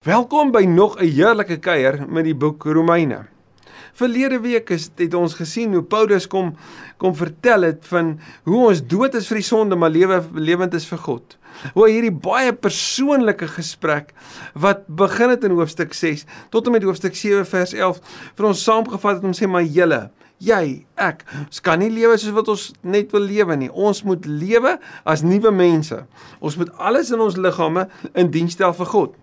Welkom by nog 'n heerlike kuier met die boek Romeine. Verlede week is het ons gesien hoe Paulus kom kom vertel het van hoe ons dood is vir die sonde maar lewe lewend is vir God. Hoe hierdie baie persoonlike gesprek wat begin het in hoofstuk 6 tot en met hoofstuk 7 vers 11 vir ons saamgevat het om sê maar julle Jy, ek, ons kan nie lewe soos wat ons net wil lewe nie. Ons moet lewe as nuwe mense. Ons moet alles in ons liggame in diens stel vir God.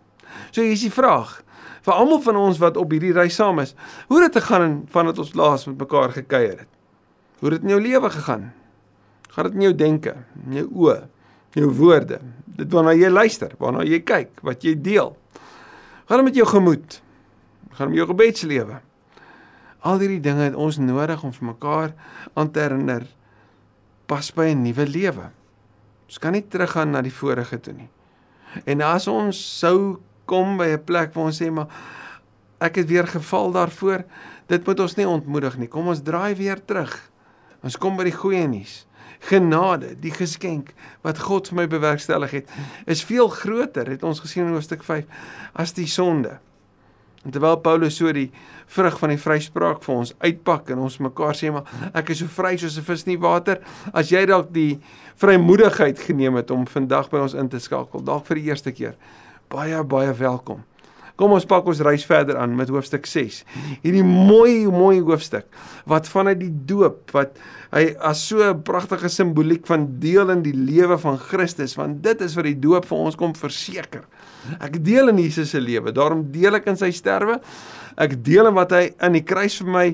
So hier is die vraag vir almal van ons wat op hierdie reis saam is. Hoe het dit gegaan vandat ons laas met mekaar gekuier het? Hoe het dit in jou lewe gegaan? Gaan dit in jou denke, in jou oë, jou woorde, dit waarna jy luister, waarna jy kyk, wat jy deel? Gaan dit met jou gemoed? Gaan dit met jou gebedslewe? Al hierdie dinge het ons nodig om vir mekaar aan te herinner pas by 'n nuwe lewe. Ons kan nie teruggaan na die vorige toe nie. En as ons sou kom by 'n plek waar ons sê maar ek het weer geval daarvoor. Dit moet ons nie ontmoedig nie. Kom ons draai weer terug. Ons kom by die goeie nuus. Genade, die geskenk wat God vir my bewerkstellig het, is veel groter, het ons gesien in hoofstuk 5, as die sonde. En terwyl Paulus so die vrug van die vryspraak vir ons uitpak en ons mekaar sê maar ek is so vry soos 'n vis in die water, as jy dalk die vrymoedigheid geneem het om vandag by ons in te skakel, dalk vir die eerste keer, baie baie welkom. Kom ons pak ons reis verder aan met hoofstuk 6. Hierdie mooi mooi hoofstuk wat vanuit die doop wat hy as so 'n pragtige simboliek van deel in die lewe van Christus, want dit is wat die doop vir ons kom verseker. Ek deel in Jesus se lewe, daarom deel ek in sy sterwe. Ek deel in wat hy in die kruis vir my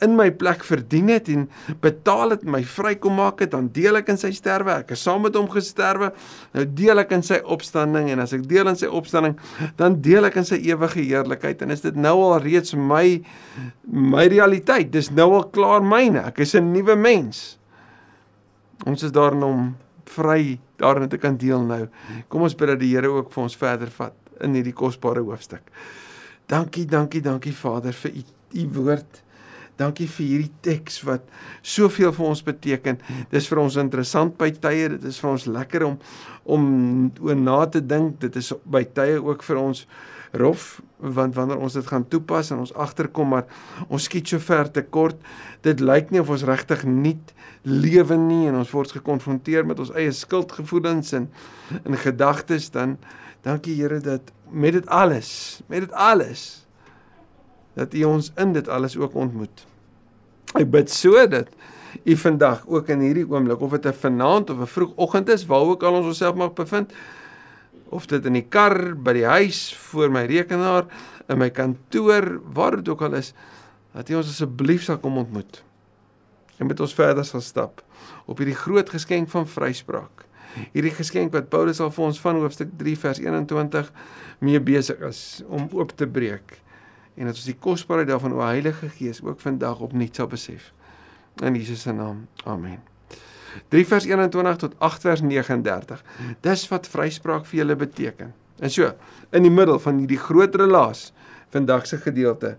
in my plek verdien het en betaal het my vrykom maak het, dan deel ek in sy sterwe. Ek is saam met hom gesterwe. Nou deel ek in sy opstanding en as ek deel in sy opstanding, dan deel ek in sy ewige heerlikheid en is dit nou al reeds my my realiteit. Dis nou al klaar myne. Ek is 'n nuwe mens. Ons is daarin om vry daarin te kan deel nou. Kom ons bid dat die Here ook vir ons verder vat in hierdie kosbare hoofstuk. Dankie, dankie, dankie Vader vir u u woord. Dankie vir hierdie teks wat soveel vir ons beteken. Dis vir ons interessant by tye, dit is vir ons lekker om om oor na te dink. Dit is by tye ook vir ons rof want wanneer ons dit gaan toepas en ons agterkom maar ons skiet so ver te kort. Dit lyk nie of ons regtig nuut lewe nie en ons word gekonfronteer met ons eie skuldgevoelens en en gedagtes dan dankie Here dat met dit alles, met dit alles dat U ons in dit alles ook ontmoet. Ek bid so dat U vandag ook in hierdie oomblik of dit 'n vanaand of 'n vroegoggend is waar ook al ons onsself mag bevind of dit in die kar, by die huis, voor my rekenaar, in my kantoor, waar dit ook al is, dat U ons asseblief sal kom ontmoet. En met ons verder sal stap op hierdie groot geskenk van vryspraak. Hierdie geskenk wat Paulus al vir ons van hoofstuk 3 vers 21 mee besig is om oop te breek en dat ons die kosbaarheid daarvan o Heilige Gees ook vandag opnuut sal besef. In Jesus se naam. Amen. 3 vers 21 tot 8 vers 39. Dis wat vryspraak vir julle beteken. En so, in die middel van hierdie groot relaas vandag se gedeelte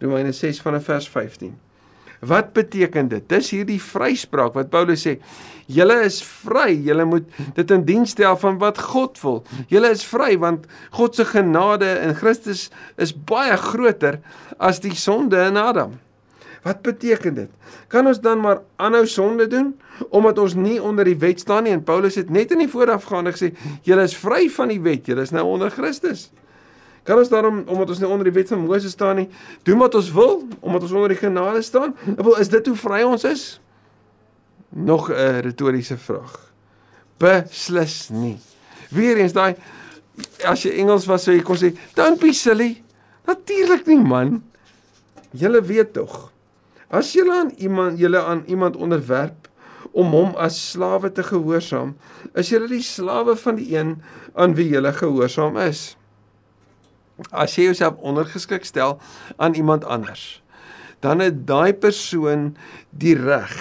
Romeine 6 vanaf vers 15. Wat beteken dit? Dis hierdie vryspraak wat Paulus sê. Julle is vry. Julle moet dit in diens stel van wat God wil. Julle is vry want God se genade in Christus is baie groter as die sonde in Adam. Wat beteken dit? Kan ons dan maar aanhou sonde doen omdat ons nie onder die wet staan nie? En Paulus het net in die voorafgaande gesê, julle is vry van die wet. Julle is nou onder Christus. Kan ons daarom omdat ons nie onder die wet van Moses staan nie, doen wat ons wil omdat ons onder die genade staan? Wil is dit hoe vry ons is? Nog 'n retoriese vraag. Beslis nie. Weereens daai as jy Engels was sou jy kon sê, "Don't be silly." Natuurlik nie, man. Julle weet tog. As jy aan iemand julle aan iemand onderwerp om hom as slawe te gehoorsaam, is jy die slawe van die een aan wie jy gehoorsaam is as jy jouself ondergeskik stel aan iemand anders, dan het daai persoon die reg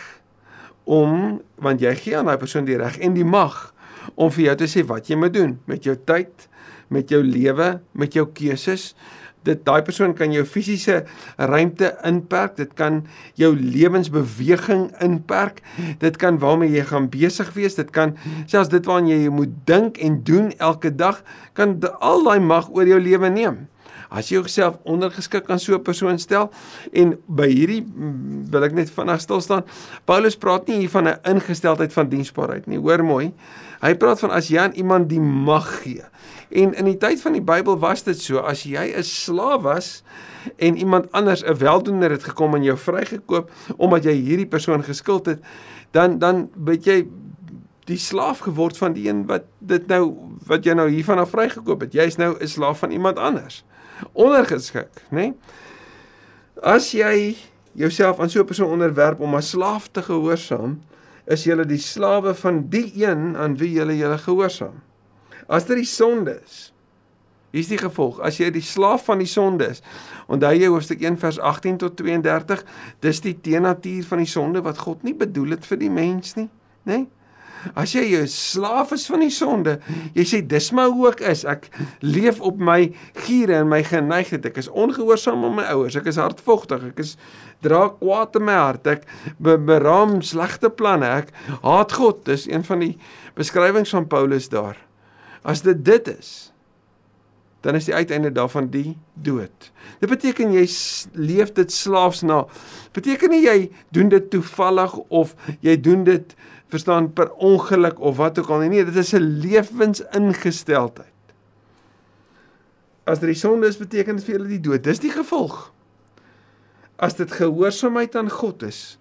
om want jy gee aan daai persoon die reg en die mag om vir jou te sê wat jy moet doen met jou tyd, met jou lewe, met jou keuses. Dit daai persoon kan jou fisiese ruimte inperk, dit kan jou lewensbeweging inperk, dit kan waarmee jy gaan besig wees, dit kan selfs dit waaraan jy moet dink en doen elke dag kan al daai mag oor jou lewe neem. As jy jouself ondergeskik aan so 'n persoon stel en by hierdie mm, wil ek net vinnig stil staan. Paulus praat nie hier van 'n ingesteldheid van diensbaarheid nie. Hoor mooi. Hy praat van as jy aan iemand die mag gee. En in die tyd van die Bybel was dit so as jy 'n slaaf was en iemand anders 'n weldoener het gekom en jou vrygekoop omdat jy hierdie persoon geskuld het, dan dan weet jy die slaaf geword van die een wat dit nou wat jy nou hiervan af vrygekoop het. Jy's nou 'n slaaf van iemand anders ondergeskik, nê? Nee? As jy jouself aan so 'n persoon onderwerp om as slaaf te gehoorsaam, is jy die slawe van die een aan wie jy jy gehoorsaam. As dit die sonde is, hier's die gevolg. As jy die slaaf van die sonde is, onthou jy hoofstuk 1 vers 18 tot 32, dis die teenatuur van die sonde wat God nie bedoel het vir die mens nie, nê? Nee? As jy 'n slaaf is van die sonde, jy sê dis my hoe ek is. Ek leef op my giere en my geneigtheid. Ek is ongehoorsaam aan my ouers. Ek is hardvogtig. Ek is dra kwaad in my hart. Ek be beraam slegte planne. Ek haat God. Dis een van die beskrywings van Paulus daar. As dit dit is, dan is die uiteinde daarvan die dood. Dit beteken jy leef dit slaafs na. Beteken nie jy doen dit toevallig of jy doen dit verstaan per ongeluk of wat ook al nie. Nee, dit is 'n lewensingesteldheid. As dit die sonde is, beteken dit vir julle die dood. Dis die gevolg. As dit gehoorsaamheid aan God is,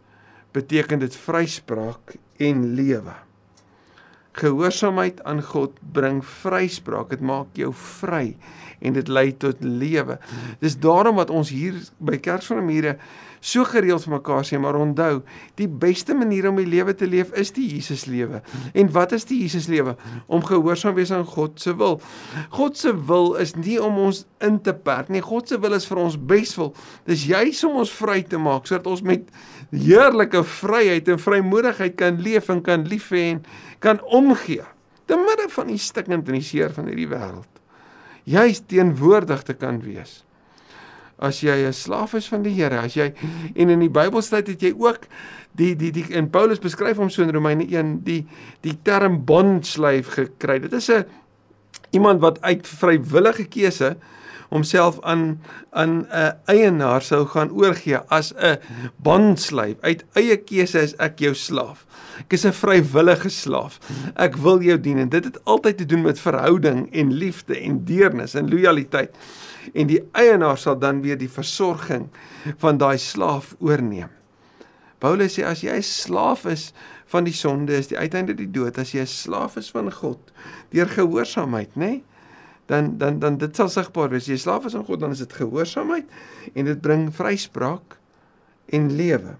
beteken dit vryspraak en lewe. Gehoorsaamheid aan God bring vryspraak. Dit maak jou vry en dit lei tot lewe. Dis daarom wat ons hier by Kerk van die Mure so gereeld vir mekaar sê, maar onthou, die beste manier om die lewe te leef is die Jesus lewe. En wat is die Jesus lewe? Om gehoorsaam wees aan God se wil. God se wil is nie om ons in te perk nie. God se wil is vir ons beswil. Dis juis om ons vry te maak sodat ons met heerlike vryheid en vrymoedigheid kan leef en kan lief hê en kan omgee te midde van die stikkend en die seer van hierdie wêreld. Juis teenwoordig te kan wees as jy 'n slaaf is van die Here, as jy en in die Bybel sê dit jy ook die die die en Paulus beskryf hom so in Romeine 1 die die term bondslaaf gekry. Dit is 'n iemand wat uit vrywillige keuse homself aan aan 'n eienaar sou gaan oorgee as 'n bondslaaf. Uit eie keuse is ek jou slaaf. Ek is 'n vrywillige slaaf. Ek wil jou dien en dit het altyd te doen met verhouding en liefde en deernis en lojaliteit en die eienaar sal dan weer die versorging van daai slaaf oorneem. Paulus sê as jy 'n slaaf is van die sonde is die uiteinde die dood as jy 'n slaaf is van God deur gehoorsaamheid, nê? Nee? Dan dan dan dit sal sigbaar wees. Jy slaaf is aan God, dan is dit gehoorsaamheid en dit bring vryspraak en lewe.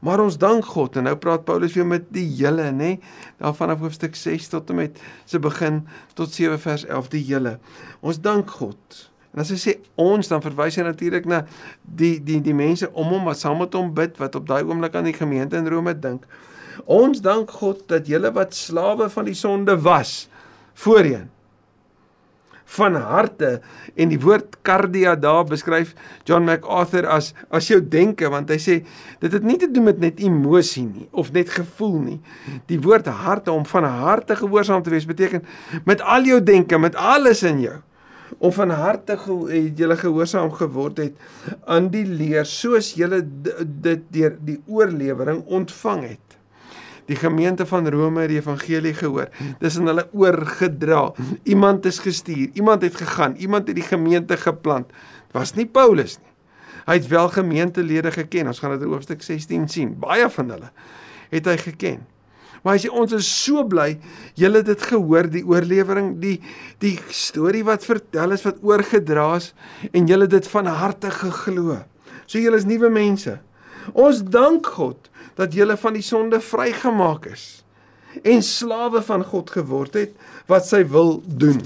Maar ons dank God en nou praat Paulus weer met die hele, nê? Nee? Daar vanaf hoofstuk 6 tot en met se begin tot 7 vers 11 die hele. Ons dank God En as hy sê ons dan verwys hy natuurlik na die die die mense om hom wat saam met hom bid wat op daai oomblik aan die gemeente in Rome dink. Ons dank God dat julle wat slawe van die sonde was voorheen van harte en die woord cardia daar beskryf John MacArthur as as jou denke want hy sê dit het nie te doen met net emosie nie of net gevoel nie die woord harte om van harte gehoorsaam te wees beteken met al jou denke met alles in jou om van harte het julle gehoorsaam geword het aan die leer soos julle dit deur die oorlewering ontvang het. Die gemeente van Rome het die evangelie gehoor. Dis aan hulle oorgedra. Iemand is gestuur, iemand het gegaan, iemand het die gemeente geplant. Dit was nie Paulus nie. Hy het wel gemeentelede geken. Ons gaan dit in hoofstuk 16 sien. Baie van hulle het hy geken. Maar as jy ons is so bly, julle het dit gehoor, die oorlewering, die die storie wat vertel is wat oorgedra is en julle dit van harte geglo. So julle is nuwe mense. Ons dank God dat julle van die sonde vrygemaak is en slawe van God geword het wat sy wil doen.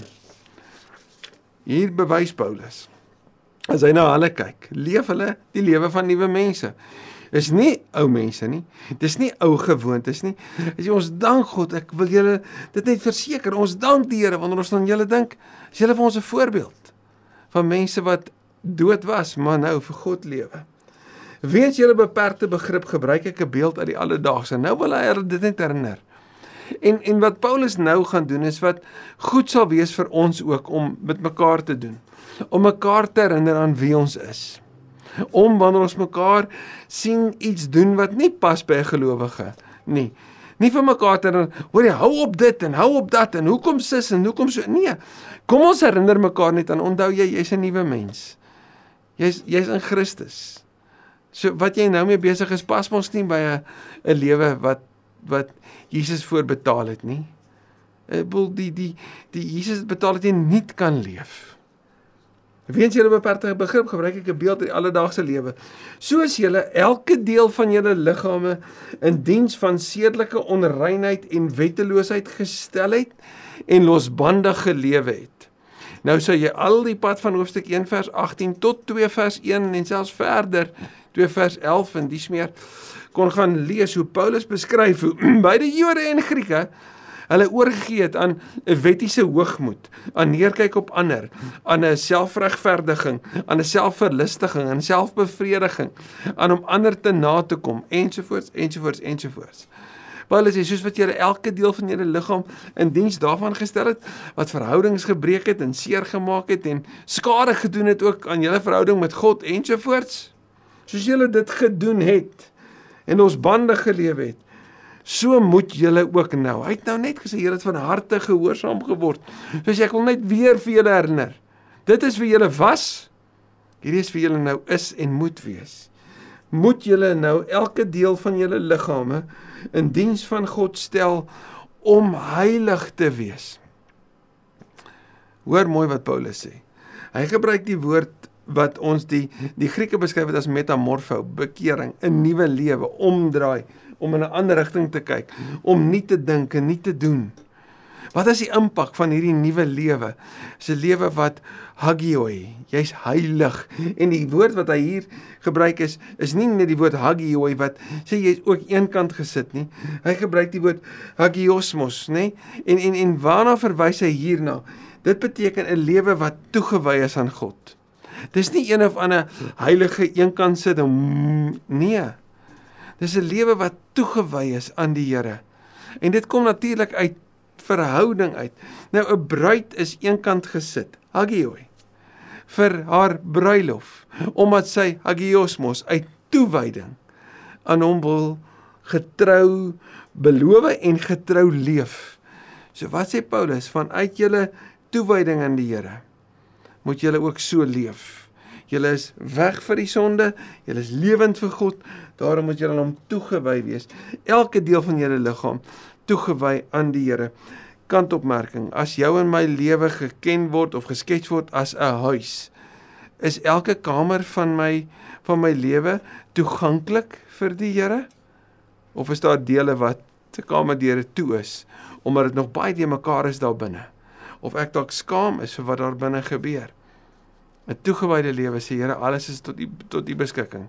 Hier bewys Paulus. As hy na hulle kyk, leef hulle die lewe van nuwe mense is nie ou mense nie. Dis nie ou gewoontes nie. As jy ons dank God, ek wil julle dit net verseker, ons dank die Here wanneer ons aan julle dink. As julle vir ons 'n voorbeeld van mense wat dood was, maar nou vir God lewe. Weens julle beperkte begrip gebruik ek 'n beeld uit die alledaagse. Nou wil hy dit net herinner. En en wat Paulus nou gaan doen is wat goed sal wees vir ons ook om met mekaar te doen. Om mekaar te herinner aan wie ons is. Om wanneer ons mekaar sien iets doen wat nie pas by 'n gelowige nie. Nie vir mekaar te hoor jy hou op dit en hou op dat en hoekom sis en hoekom so nee. Kom ons herinner mekaar net aan onthou jy jy's 'n nuwe mens. Jy's jy's in Christus. So wat jy nou mee besig is pas mos nie by 'n 'n lewe wat wat Jesus voorbetaal het nie. Ek bedoel die die die Jesus het betaal dat jy nie kan leef. Weens julle beperkte begrip gebruik ek 'n beeld uit die alledaagse lewe. Soos julle elke deel van julle liggame in diens van sedelike onreinheid en wetteloosheid gestel het en losbandig gelewe het. Nou sou jy al die pad van hoofstuk 1 vers 18 tot 2 vers 1 en selfs verder 2 vers 11 en dis meer kon gaan lees hoe Paulus beskryf hoe beide Jode en Grieke hulle oorgegee het aan 'n wettiese hoogmoed, aan neerkyk op ander, aan 'n selfregverdiging, aan 'n selfverlustiging en selfbevrediging, aan om ander te na te kom ensovoorts ensovoorts ensovoorts. Paulus sê soos wat julle elke deel van julle liggaam in diens daarvan gestel het wat verhoudings gebreek het en seer gemaak het en skade gedoen het ook aan julle verhouding met God ensovoorts. Soos julle dit gedoen het en ons bande geleef het So moet julle ook nou. Hy het nou net gesê julle het van harte gehoorsaam geword. So ek wil net weer vir julle herinner. Dit is vir julle was. Hierdie is vir julle nou is en moet wees. Moet julle nou elke deel van julle liggame in diens van God stel om heilig te wees. Hoor mooi wat Paulus sê. Hy gebruik die woord wat ons die die Grieke beskryf het as metamorfo, bekering, 'n nuwe lewe, omdraai, om in 'n ander rigting te kyk, om nie te dink en nie te doen. Wat is die impak van hierdie nuwe lewe? 'n lewe wat hagioi, jy's heilig. En die woord wat hy hier gebruik is is nie net die woord hagioi wat sê jy's ook eenkant gesit nie. Hy gebruik die woord hagiosmos, nê? En en en waarna verwys hy hierna? Dit beteken 'n lewe wat toegewy is aan God. Dis nie een of ander heilige eenkant sit en nee. Dis 'n lewe wat toegewy is aan die Here. En dit kom natuurlik uit verhouding uit. Nou 'n bruid is eenkant gesit, hagioi, vir haar bruilof, omdat sy hagiosmos uit toewyding aan hom wil getrou beloof en getrou leef. So wat sê Paulus vanuit julle toewyding aan die Here? Moet julle ook so leef. Julle is weg vir die sonde, julle is lewend vir God, daarom moet julle aan hom toegewy wees. Elke deel van julle liggaam toegewy aan die Here. Kantopmerking: As jou en my lewe geken word of geskets word as 'n huis, is elke kamer van my van my lewe toeganklik vir die Here? Of is daar dele wat se kamerdeure toe is omdat dit nog baie te mekaar is daar binne? Of ek dalk skaam is vir wat daar binne gebeur? 'n toegewyde lewe sê Here alles is tot u tot u beskikking.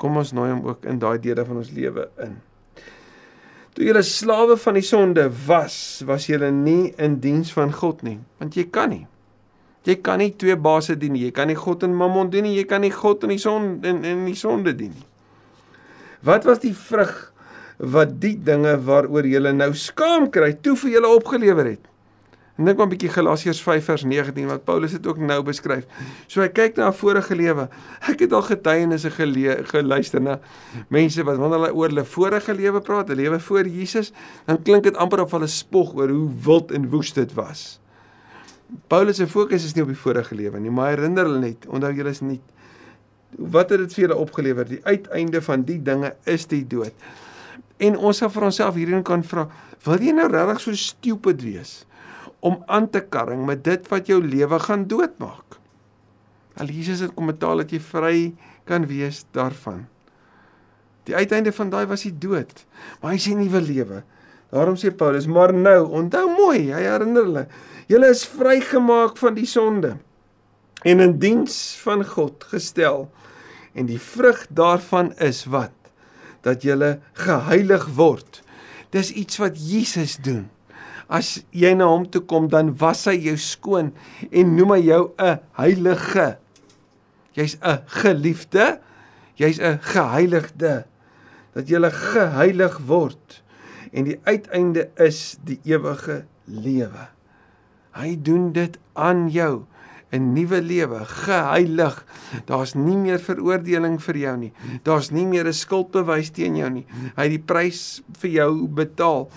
Kom ons nooi hom ook in daai dele van ons lewe in. Toe julle slawe van die sonde was, was julle nie in diens van God nie, want jy kan nie. Jy kan nie twee baase dien nie. Jy kan nie God en Mammon dien nie. Jy kan nie God en die son en en die sonde dien nie. Wat was die vrug wat die dinge waaroor julle nou skaam kry toe vir julle opgelewer het? En dink maar 'n bietjie Galasiërs 5 vers 19 wat Paulus dit ook nou beskryf. So hy kyk na 'n vorige lewe. Ek het al getuienisse geluister na mense wat wanneer hulle oor hulle vorige lewe praat, 'n lewe voor Jesus, dan klink dit amper of hulle spog oor hoe wild en woes dit was. Paulus se fokus is nie op die vorige lewe nie, maar herinner hulle net, onthou julle is nie wat het dit vir julle opgelewer? Die uiteinde van die dinge is die dood. En ons sal vir onsself hierin kan vra, wil jy nou regtig so stupid wees? Om aan te karring met dit wat jou lewe gaan doodmaak. Al Jesus het kom betaal dat jy vry kan wees daarvan. Die uiteinde van daai was die dood, maar hy sê nuwe lewe. Daarom sê Paulus, maar nou, onthou mooi, hy herinner hulle, julle is vrygemaak van die sonde en in diens van God gestel. En die vrug daarvan is wat? Dat julle geheilig word. Dis iets wat Jesus doen as jy na hom toe kom dan was hy jou skoon en noem hy jou 'n heilige. Jy's 'n geliefde. Jy's 'n geheiligde. Dat jy geheilig word en die uiteinde is die ewige lewe. Hy doen dit aan jou 'n nuwe lewe, geheilig. Daar's nie meer veroordeling vir jou nie. Daar's nie meer 'n skuldbewys teen jou nie. Hy het die prys vir jou betaal.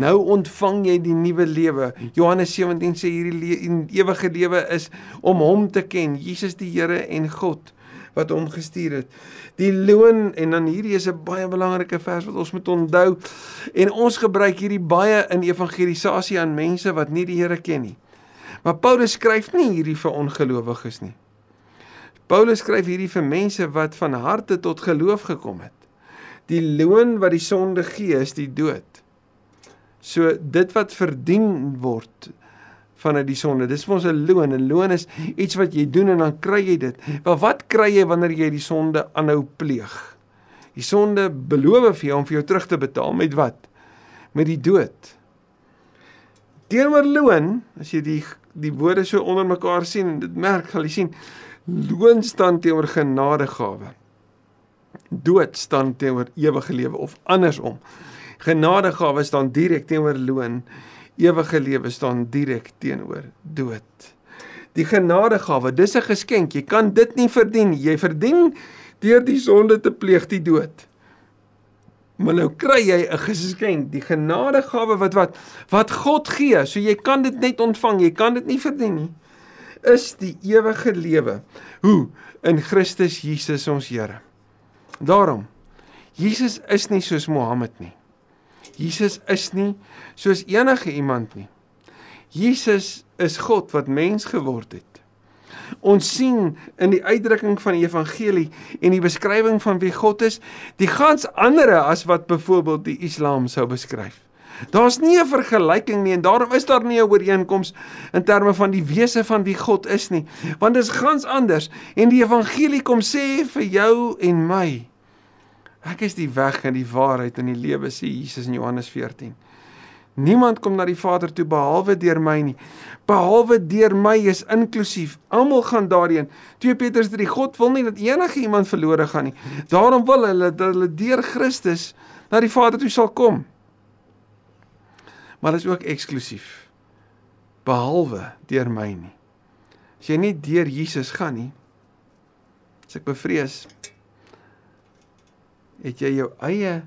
Nou ontvang jy die nuwe lewe. Johannes 17 sê hierdie le ewige lewe is om hom te ken, Jesus die Here en God wat hom gestuur het. Die loon en dan hierdie is 'n baie belangrike vers wat ons moet onthou en ons gebruik hierdie baie in evangelisasie aan mense wat nie die Here ken nie. Maar Paulus skryf nie hierdie vir ongelowiges nie. Paulus skryf hierdie vir mense wat van harte tot geloof gekom het. Die loon wat die sonde gee is die dood. So dit wat verdien word vanuit die sonde, dis vir ons 'n loon. 'n Loon is iets wat jy doen en dan kry jy dit. Maar wat kry jy wanneer jy die sonde aanhou pleeg? Die sonde beloof vir jou om vir jou terug te betaal met wat? Met die dood. Teenoor loon, as jy die die woorde so onder mekaar sien en dit merk sal jy sien loon staan teenoor genadegawe. Dood staan teenoor ewige lewe of andersom. Genadegawe staan direk teenoor loon. Ewige lewe staan direk teenoor dood. Die genadegawe, dis 'n geskenk. Jy kan dit nie verdien. Jy verdien deur die sonde te pleeg die dood. Maar nou kry jy 'n geskenk, die genadegawe wat wat wat God gee. So jy kan dit net ontvang. Jy kan dit nie verdien nie. Is die ewige lewe. Hoe? In Christus Jesus ons Here. Daarom Jesus is nie soos Mohammed nie. Jesus is nie soos enige iemand nie. Jesus is God wat mens geword het. Ons sien in die uitdrukking van die evangelie en die beskrywing van wie God is, die gans andere as wat byvoorbeeld die Islam sou beskryf. Daar's nie 'n vergelyking nie en daarom is daar nie 'n ooreenkoms in terme van die wese van wie God is nie, want dit is gans anders en die evangelie kom sê vir jou en my Ek is die weg en die waarheid en die lewe sê Jesus in Johannes 14. Niemand kom na die Vader toe behalwe deur my nie. Behalwe deur my is inklusief. Almal gaan daarheen. 2 Petrus 3: God wil nie dat enige iemand verlore gaan nie. Daarom wil hulle dat hulle deur Christus na die Vader toe sal kom. Maar dit is ook eksklusief. Behalwe deur my nie. As jy nie deur Jesus gaan nie, as ek bevrees, het jy jou eie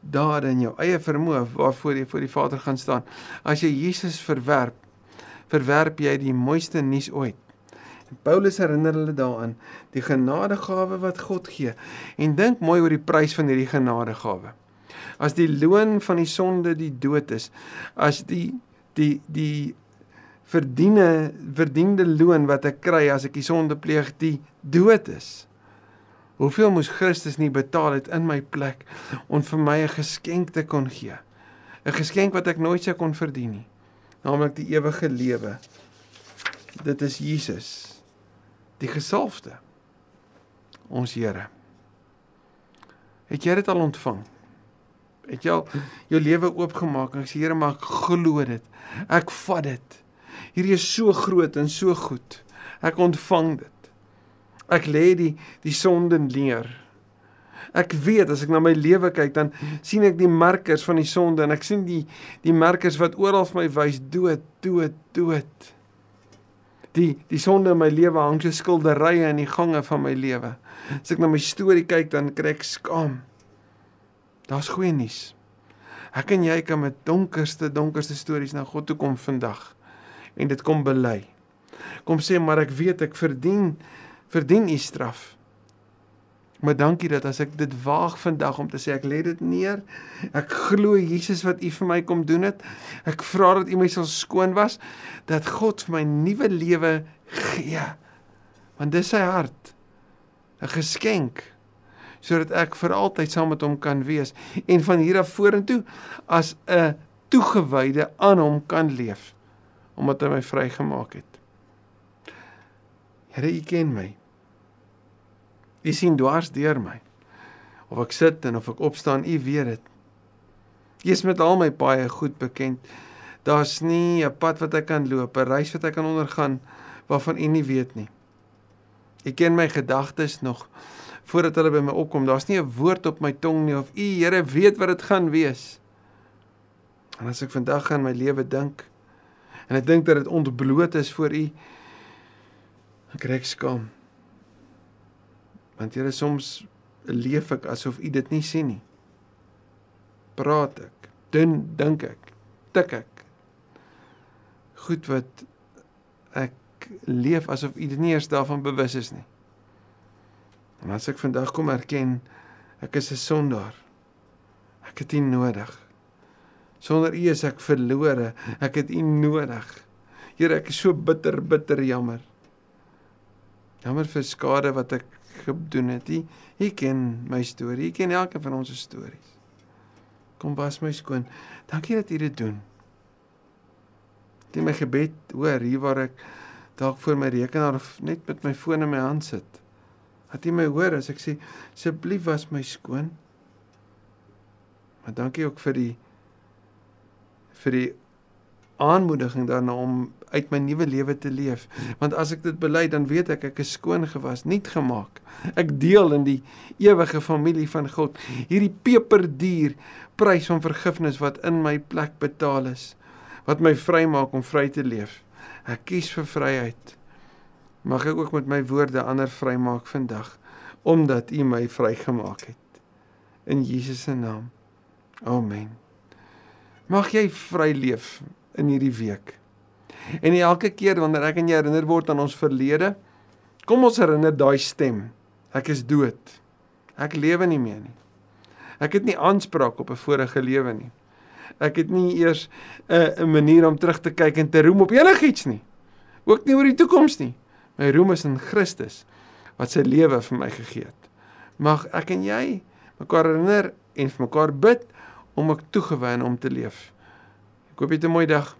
dade en jou eie vermoë waarvoor jy voor die Vader gaan staan. As jy Jesus verwerp, verwerp jy die mooiste nuus ooit. Paulus herinner hulle daaraan die genadegawe wat God gee. En dink mooi oor die prys van hierdie genadegawe. As die loon van die sonde die dood is, as die die die verdiene verdiende loon wat ek kry as ek die sonde pleeg die dood is. Hoeveel moes Christus nie betaal het in my plek om vir my 'n geskenk te kon gee? 'n Geskenk wat ek nooit sou kon verdien nie, naamlik die ewige lewe. Dit is Jesus, die gesalfde, ons Here. Het jy dit al ontvang? Het jy al jou lewe oopgemaak en sê Here, maar ek glo dit. Ek vat dit. Hierdie is so groot en so goed. Ek ontvang dit. Ek lê die die sonde neer. Ek weet as ek na my lewe kyk dan sien ek die markers van die sonde en ek sien die die markers wat oral vir my wys dood, dood, dood. Die die sonde in my lewe hang so skilderye in die gange van my lewe. As ek na my storie kyk dan kry ek skaam. Daar's goeie nuus. Ek en jy kan met donkerste donkerste stories na God toe kom vandag en dit kom bely. Kom sê maar ek weet ek verdien verdien u straf. Maar dankie dat as ek dit waag vandag om te sê ek lê dit neer. Ek glo Jesus wat u vir my kom doen het. Ek vra dat u my sal skoon was dat God vir my nuwe lewe gee. Want dis sy hart. 'n Geskenk sodat ek vir altyd saam met hom kan wees en van hier af vorentoe as 'n toegewyde aan hom kan leef omdat hy my vrygemaak het. Here, u ken my. U sien dwars deur my. Of ek sit en of ek opstaan, U weet dit. U is met al my paaie goed bekend. Daar's nie 'n pad wat ek kan loop, 'n reis wat ek kan ondergaan waarvan U nie weet nie. U ken my gedagtes nog voordat hulle by my opkom. Daar's nie 'n woord op my tong nie of U Here weet wat dit gaan wees. En as ek vandag aan my lewe dink en ek dink dat dit ontbloot is voor U, ek kry skaam. Want Here soms leef ek asof U dit nie sien nie. Praat ek, dun dink ek, tik ek. Goed wat ek leef asof U dit nie eers daarvan bewus is nie. En as ek vandag kom erken ek is 'n sondaar. Ek het U nodig. Sonder U is ek verlore. Ek het U nodig. Here, ek is so bitter, bitter jammer. Jammer vir skade wat ek gedoen het. U, U ken my storie. U ken elke van ons stories. Kom was my skoon. Dankie dat U dit doen. Dit my gebed hoor hier waar ek dalk voor my rekenaar of net met my foon in my hand sit. Dat jy my hoor as ek sê asseblief was my skoon. Maar dankie ook vir die vir die aanmoediging daarna om uit my nuwe lewe te leef. Want as ek dit bely, dan weet ek ek is skoon gewas, nuut gemaak. Ek deel in die ewige familie van God. Hierdie peperduur prys van vergifnis wat in my plek betaal is, wat my vrymaak om vry te leef. Ek kies vir vryheid. Mag ek ook met my woorde ander vrymaak vandag omdat U my vrygemaak het. In Jesus se naam. Amen. Mag jy vry leef in hierdie week. En elke keer wanneer ek en jy herinner word aan ons verlede, kom ons herinner daai stem. Ek is dood. Ek lewe nie meer nie. Ek het nie aanspraak op 'n vorige lewe nie. Ek het nie eers 'n uh, 'n manier om terug te kyk en te roem op enigiets nie. Ook nie oor die toekoms nie. My roem is in Christus wat sy lewe vir my gegee het. Mag ek en jy mekaar herinner en vir mekaar bid om ek toegewy om te leef. Ek hoop jy het 'n mooi dag.